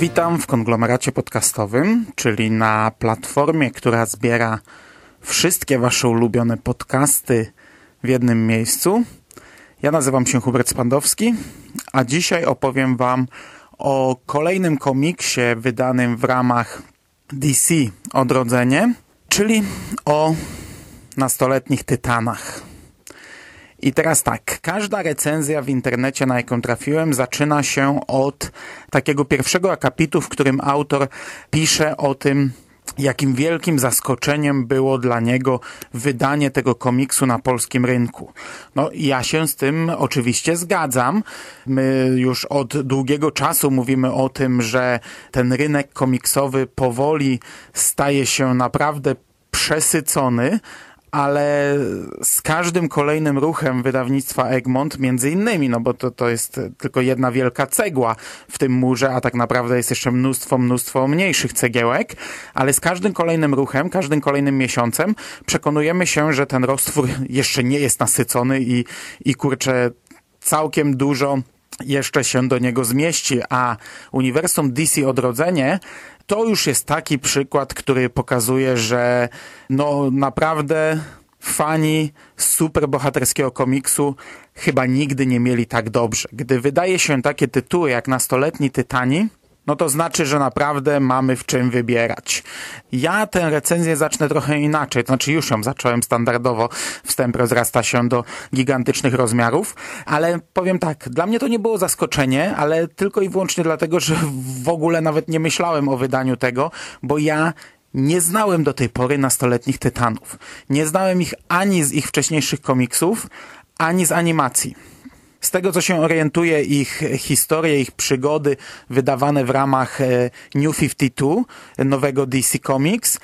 Witam w konglomeracie podcastowym, czyli na platformie, która zbiera wszystkie Wasze ulubione podcasty w jednym miejscu. Ja nazywam się Hubert Spandowski, a dzisiaj opowiem Wam o kolejnym komiksie wydanym w ramach DC Odrodzenie, czyli o nastoletnich tytanach. I teraz tak, każda recenzja w internecie, na jaką trafiłem, zaczyna się od takiego pierwszego akapitu, w którym autor pisze o tym, jakim wielkim zaskoczeniem było dla niego wydanie tego komiksu na polskim rynku. No ja się z tym oczywiście zgadzam. My już od długiego czasu mówimy o tym, że ten rynek komiksowy powoli staje się naprawdę przesycony, ale z każdym kolejnym ruchem wydawnictwa Egmont, między innymi, no bo to, to jest tylko jedna wielka cegła w tym murze, a tak naprawdę jest jeszcze mnóstwo, mnóstwo mniejszych cegiełek, ale z każdym kolejnym ruchem, każdym kolejnym miesiącem przekonujemy się, że ten roztwór jeszcze nie jest nasycony i, i kurczę, całkiem dużo jeszcze się do niego zmieści, a Uniwersum DC Odrodzenie to już jest taki przykład, który pokazuje, że no naprawdę fani superbohaterskiego komiksu chyba nigdy nie mieli tak dobrze. Gdy wydaje się takie tytuły jak Nastoletni Tytani, no to znaczy, że naprawdę mamy w czym wybierać. Ja tę recenzję zacznę trochę inaczej, to znaczy już ją zacząłem standardowo, wstęp rozrasta się do gigantycznych rozmiarów, ale powiem tak, dla mnie to nie było zaskoczenie, ale tylko i wyłącznie dlatego, że w ogóle nawet nie myślałem o wydaniu tego, bo ja nie znałem do tej pory nastoletnich tytanów. Nie znałem ich ani z ich wcześniejszych komiksów, ani z animacji. Z tego, co się orientuje, ich historie, ich przygody wydawane w ramach New 52, nowego DC Comics,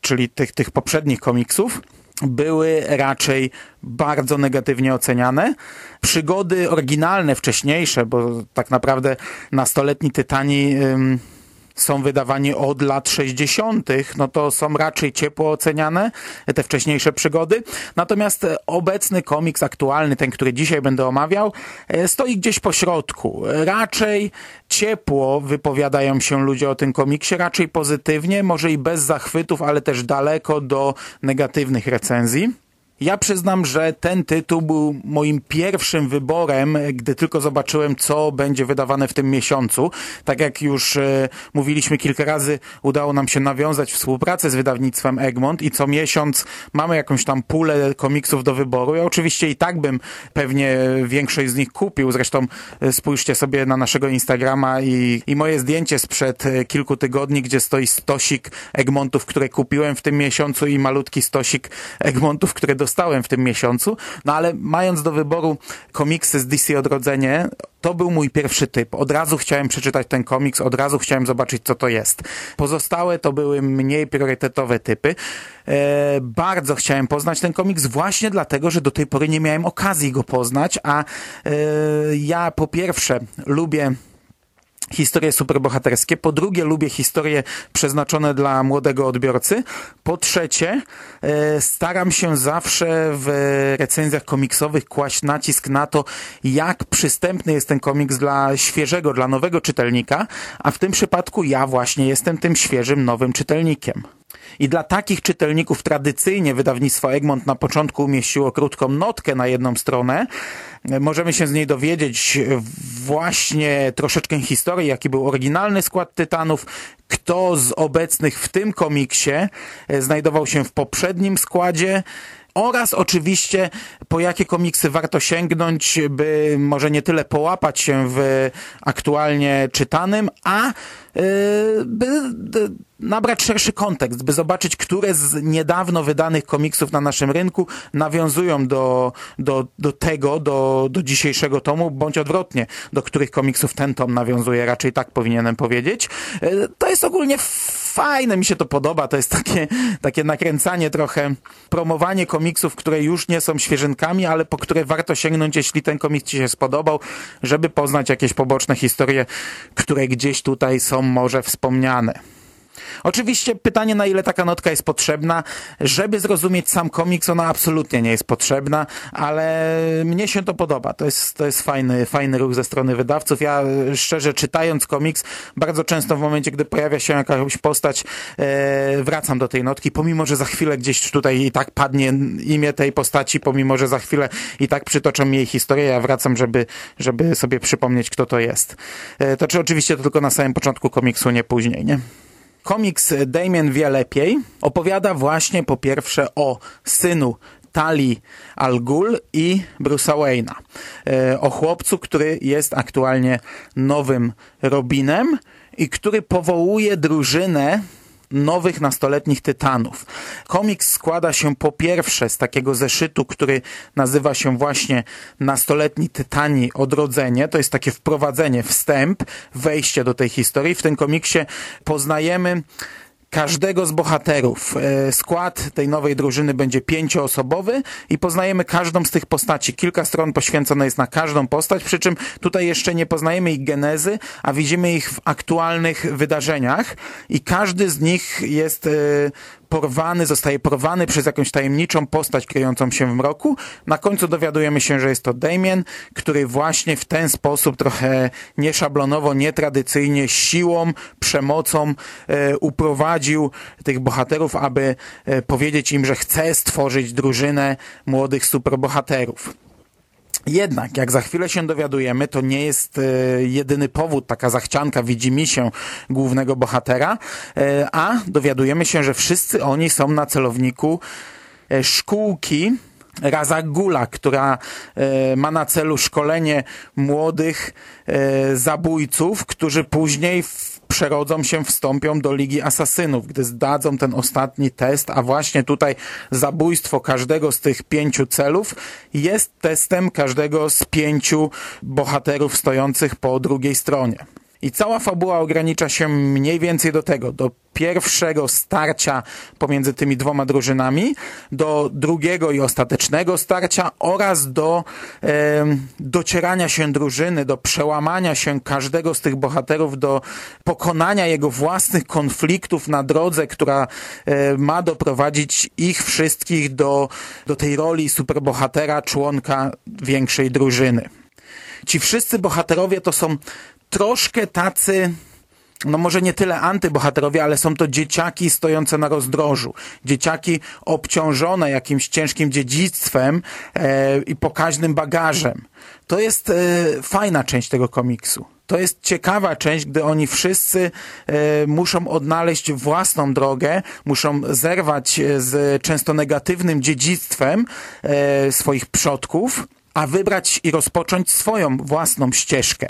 czyli tych, tych poprzednich komiksów, były raczej bardzo negatywnie oceniane. Przygody oryginalne, wcześniejsze, bo tak naprawdę nastoletni Tytani są wydawani od lat 60., no to są raczej ciepło oceniane, te wcześniejsze przygody. Natomiast obecny komiks aktualny, ten, który dzisiaj będę omawiał, stoi gdzieś po środku. Raczej ciepło wypowiadają się ludzie o tym komiksie, raczej pozytywnie, może i bez zachwytów, ale też daleko do negatywnych recenzji. Ja przyznam, że ten tytuł był moim pierwszym wyborem, gdy tylko zobaczyłem, co będzie wydawane w tym miesiącu. Tak jak już e, mówiliśmy kilka razy, udało nam się nawiązać współpracę z wydawnictwem Egmont i co miesiąc mamy jakąś tam pulę komiksów do wyboru. Ja oczywiście i tak bym pewnie większość z nich kupił. Zresztą e, spójrzcie sobie na naszego Instagrama i, i moje zdjęcie sprzed e, kilku tygodni, gdzie stoi stosik Egmontów, które kupiłem w tym miesiącu i malutki stosik Egmontów, które dostałem dostałem w tym miesiącu, no ale mając do wyboru komiksy z DC Odrodzenie, to był mój pierwszy typ. Od razu chciałem przeczytać ten komiks, od razu chciałem zobaczyć, co to jest. Pozostałe to były mniej priorytetowe typy. E, bardzo chciałem poznać ten komiks właśnie dlatego, że do tej pory nie miałem okazji go poznać, a e, ja po pierwsze lubię historie superbohaterskie. Po drugie, lubię historie przeznaczone dla młodego odbiorcy. Po trzecie, staram się zawsze w recenzjach komiksowych kłaść nacisk na to, jak przystępny jest ten komiks dla świeżego, dla nowego czytelnika, a w tym przypadku ja właśnie jestem tym świeżym, nowym czytelnikiem. I dla takich czytelników tradycyjnie wydawnictwo Egmont na początku umieściło krótką notkę na jedną stronę. Możemy się z niej dowiedzieć właśnie troszeczkę historii, jaki był oryginalny skład Tytanów, kto z obecnych w tym komiksie znajdował się w poprzednim składzie, oraz oczywiście po jakie komiksy warto sięgnąć, by może nie tyle połapać się w aktualnie czytanym, a y, by nabrać szerszy kontekst, by zobaczyć, które z niedawno wydanych komiksów na naszym rynku nawiązują do, do, do tego, do, do dzisiejszego tomu, bądź odwrotnie, do których komiksów ten tom nawiązuje, raczej tak powinienem powiedzieć. Y, to jest ogólnie fajne, mi się to podoba, to jest takie, takie nakręcanie trochę, promowanie komiksów, które już nie są świeżynkami, ale po które warto sięgnąć, jeśli ten komiks Ci się spodobał, żeby poznać jakieś poboczne historie, które gdzieś tutaj są może wspomniane. Oczywiście pytanie, na ile taka notka jest potrzebna. Żeby zrozumieć sam komiks, ona absolutnie nie jest potrzebna, ale mnie się to podoba. To jest, to jest fajny, fajny ruch ze strony wydawców. Ja szczerze czytając komiks, bardzo często w momencie, gdy pojawia się jakaś postać, e, wracam do tej notki, pomimo, że za chwilę gdzieś tutaj i tak padnie imię tej postaci, pomimo, że za chwilę i tak przytoczą jej historię, ja wracam, żeby, żeby sobie przypomnieć, kto to jest. E, to czy oczywiście to tylko na samym początku komiksu, nie później, nie? Komiks Damien wie lepiej opowiada właśnie po pierwsze o synu Tali Al Ghul i Bruce'a Wayne'a. E, o chłopcu, który jest aktualnie nowym Robinem i który powołuje drużynę nowych nastoletnich tytanów. Komiks składa się po pierwsze z takiego zeszytu, który nazywa się właśnie Nastoletni Tytani Odrodzenie. To jest takie wprowadzenie, wstęp, wejście do tej historii. W tym komiksie poznajemy każdego z bohaterów. E, skład tej nowej drużyny będzie pięcioosobowy i poznajemy każdą z tych postaci. Kilka stron poświęcone jest na każdą postać, przy czym tutaj jeszcze nie poznajemy ich genezy, a widzimy ich w aktualnych wydarzeniach i każdy z nich jest e, porwany, zostaje porwany przez jakąś tajemniczą postać kryjącą się w mroku. Na końcu dowiadujemy się, że jest to Damien, który właśnie w ten sposób trochę nieszablonowo, nietradycyjnie, siłą, przemocą e, uprowadził tych bohaterów, aby e, powiedzieć im, że chce stworzyć drużynę młodych superbohaterów. Jednak, jak za chwilę się dowiadujemy, to nie jest e, jedyny powód, taka zachcianka widzi mi się głównego bohatera, e, a dowiadujemy się, że wszyscy oni są na celowniku e, szkółki Raza Gula, która ma na celu szkolenie młodych zabójców, którzy później w przerodzą się, wstąpią do Ligi Asasynów, gdy zdadzą ten ostatni test, a właśnie tutaj zabójstwo każdego z tych pięciu celów jest testem każdego z pięciu bohaterów stojących po drugiej stronie. I cała fabuła ogranicza się mniej więcej do tego, do pierwszego starcia pomiędzy tymi dwoma drużynami, do drugiego i ostatecznego starcia oraz do e, docierania się drużyny, do przełamania się każdego z tych bohaterów, do pokonania jego własnych konfliktów na drodze, która e, ma doprowadzić ich wszystkich do, do tej roli superbohatera, członka większej drużyny. Ci wszyscy bohaterowie to są troszkę tacy no może nie tyle antybohaterowie, ale są to dzieciaki stojące na rozdrożu. Dzieciaki obciążone jakimś ciężkim dziedzictwem e, i pokaźnym bagażem. To jest e, fajna część tego komiksu. To jest ciekawa część, gdy oni wszyscy e, muszą odnaleźć własną drogę, muszą zerwać z często negatywnym dziedzictwem e, swoich przodków a wybrać i rozpocząć swoją własną ścieżkę.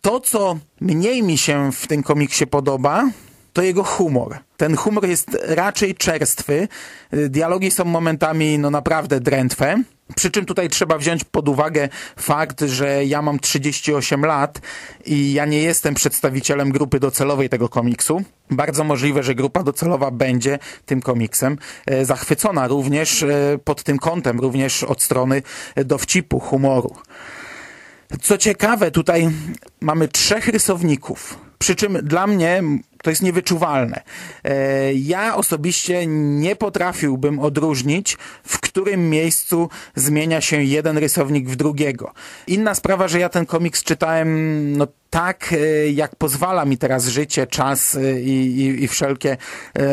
To, co mniej mi się w tym komiksie podoba, to jego humor. Ten humor jest raczej czerstwy. Dialogi są momentami no naprawdę drętwe. Przy czym tutaj trzeba wziąć pod uwagę fakt, że ja mam 38 lat i ja nie jestem przedstawicielem grupy docelowej tego komiksu. Bardzo możliwe, że grupa docelowa będzie tym komiksem e, zachwycona również e, pod tym kątem, również od strony dowcipu, humoru. Co ciekawe, tutaj mamy trzech rysowników. Przy czym dla mnie to jest niewyczuwalne. E, ja osobiście nie potrafiłbym odróżnić, w którym miejscu zmienia się jeden rysownik w drugiego. Inna sprawa, że ja ten komiks czytałem no, tak, e, jak pozwala mi teraz życie, czas e, i, i, i wszelkie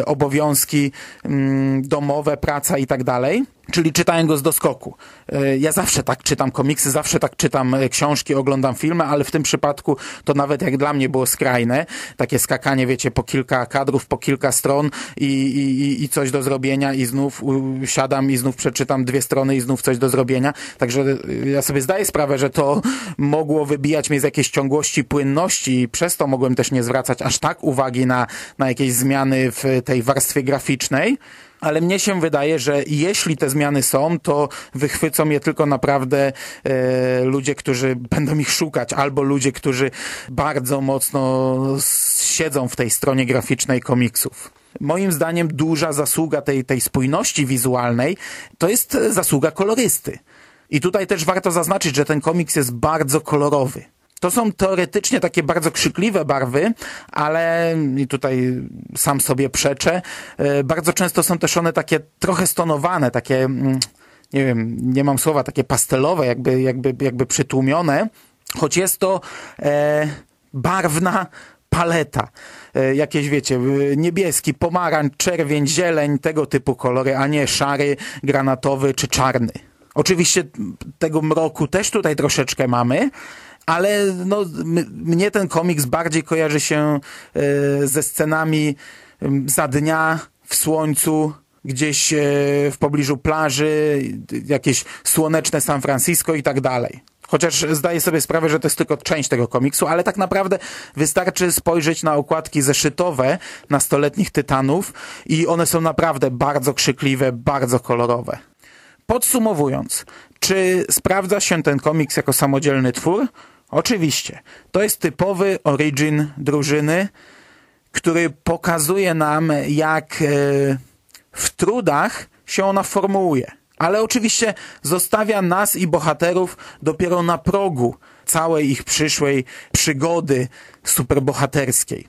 obowiązki mm, domowe, praca i tak dalej. Czyli czytałem go z doskoku. E, ja zawsze tak czytam komiksy, zawsze tak czytam e, książki, oglądam filmy, ale w tym przypadku to nawet jak dla mnie było skrajne. Takie skakanie, wiecie, po kilka kadrów, po kilka stron i, i, i coś do zrobienia i znów siadam i znów przeczytam dwie strony i znów coś do zrobienia. Także e, ja sobie zdaję sprawę, że to mogło wybijać mnie z jakiejś ciągłości, płynności i przez to mogłem też nie zwracać aż tak uwagi na, na jakieś zmiany w tej warstwie graficznej ale mnie się wydaje, że jeśli te zmiany są, to wychwycą je tylko naprawdę e, ludzie, którzy będą ich szukać, albo ludzie, którzy bardzo mocno siedzą w tej stronie graficznej komiksów. Moim zdaniem duża zasługa tej, tej spójności wizualnej to jest zasługa kolorysty. I tutaj też warto zaznaczyć, że ten komiks jest bardzo kolorowy. To są teoretycznie takie bardzo krzykliwe barwy, ale i tutaj sam sobie przeczę, e, bardzo często są też one takie trochę stonowane, takie, mm, nie wiem, nie mam słowa, takie pastelowe, jakby, jakby, jakby przytłumione, choć jest to e, barwna paleta. E, jakieś, wiecie, niebieski, pomarańcz, czerwień, zieleń, tego typu kolory, a nie szary, granatowy czy czarny. Oczywiście tego mroku też tutaj troszeczkę mamy, ale no, mnie ten komiks bardziej kojarzy się e, ze scenami za dnia w słońcu, gdzieś e, w pobliżu plaży, jakieś słoneczne San Francisco i tak dalej. Chociaż zdaję sobie sprawę, że to jest tylko część tego komiksu, ale tak naprawdę wystarczy spojrzeć na okładki zeszytowe nastoletnich tytanów i one są naprawdę bardzo krzykliwe, bardzo kolorowe. Podsumowując, czy sprawdza się ten komiks jako samodzielny twór? Oczywiście. To jest typowy origin drużyny, który pokazuje nam, jak e, w trudach się ona formułuje. Ale oczywiście zostawia nas i bohaterów dopiero na progu całej ich przyszłej przygody superbohaterskiej.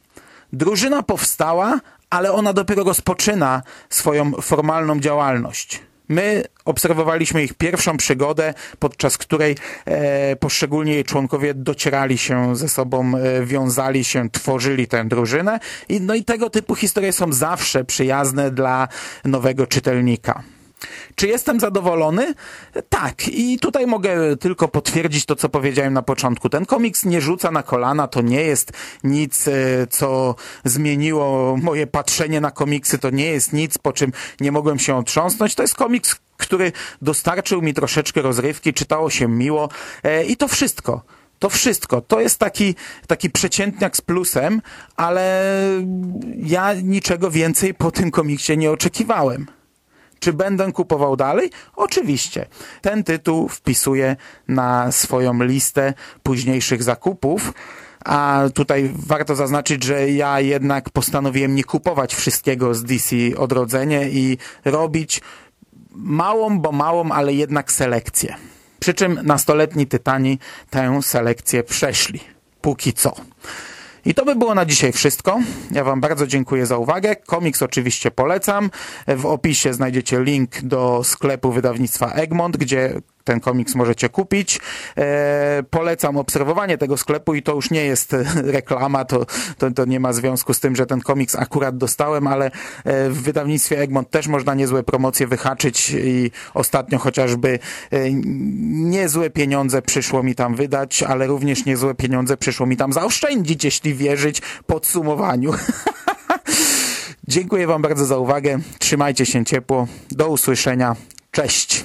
Drużyna powstała, ale ona dopiero rozpoczyna swoją formalną działalność. My obserwowaliśmy ich pierwszą przygodę, podczas której e, poszczególni jej członkowie docierali się ze sobą, e, wiązali się, tworzyli tę drużynę. I, no i tego typu historie są zawsze przyjazne dla nowego czytelnika. Czy jestem zadowolony? Tak. I tutaj mogę tylko potwierdzić to, co powiedziałem na początku. Ten komiks nie rzuca na kolana, to nie jest nic, e, co zmieniło moje patrzenie na komiksy, to nie jest nic, po czym nie mogłem się otrząsnąć. To jest komiks, który dostarczył mi troszeczkę rozrywki, czytało się miło e, i to wszystko. To wszystko. To jest taki, taki przeciętniak z plusem, ale ja niczego więcej po tym komiksie nie oczekiwałem. Czy będę kupował dalej? Oczywiście. Ten tytuł wpisuję na swoją listę późniejszych zakupów. A tutaj warto zaznaczyć, że ja jednak postanowiłem nie kupować wszystkiego z DC Odrodzenie i robić małą, bo małą, ale jednak selekcję. Przy czym nastoletni Tytani tę selekcję przeszli. Póki co. I to by było na dzisiaj wszystko. Ja Wam bardzo dziękuję za uwagę. Komiks oczywiście polecam. W opisie znajdziecie link do sklepu wydawnictwa Egmont, gdzie ten komiks możecie kupić. E, polecam obserwowanie tego sklepu i to już nie jest reklama, to, to, to nie ma związku z tym, że ten komiks akurat dostałem, ale e, w wydawnictwie Egmont też można niezłe promocje wyhaczyć i ostatnio chociażby e, niezłe pieniądze przyszło mi tam wydać, ale również niezłe pieniądze przyszło mi tam zaoszczędzić, jeśli wierzyć podsumowaniu. Dziękuję Wam bardzo za uwagę. Trzymajcie się ciepło. Do usłyszenia. Cześć.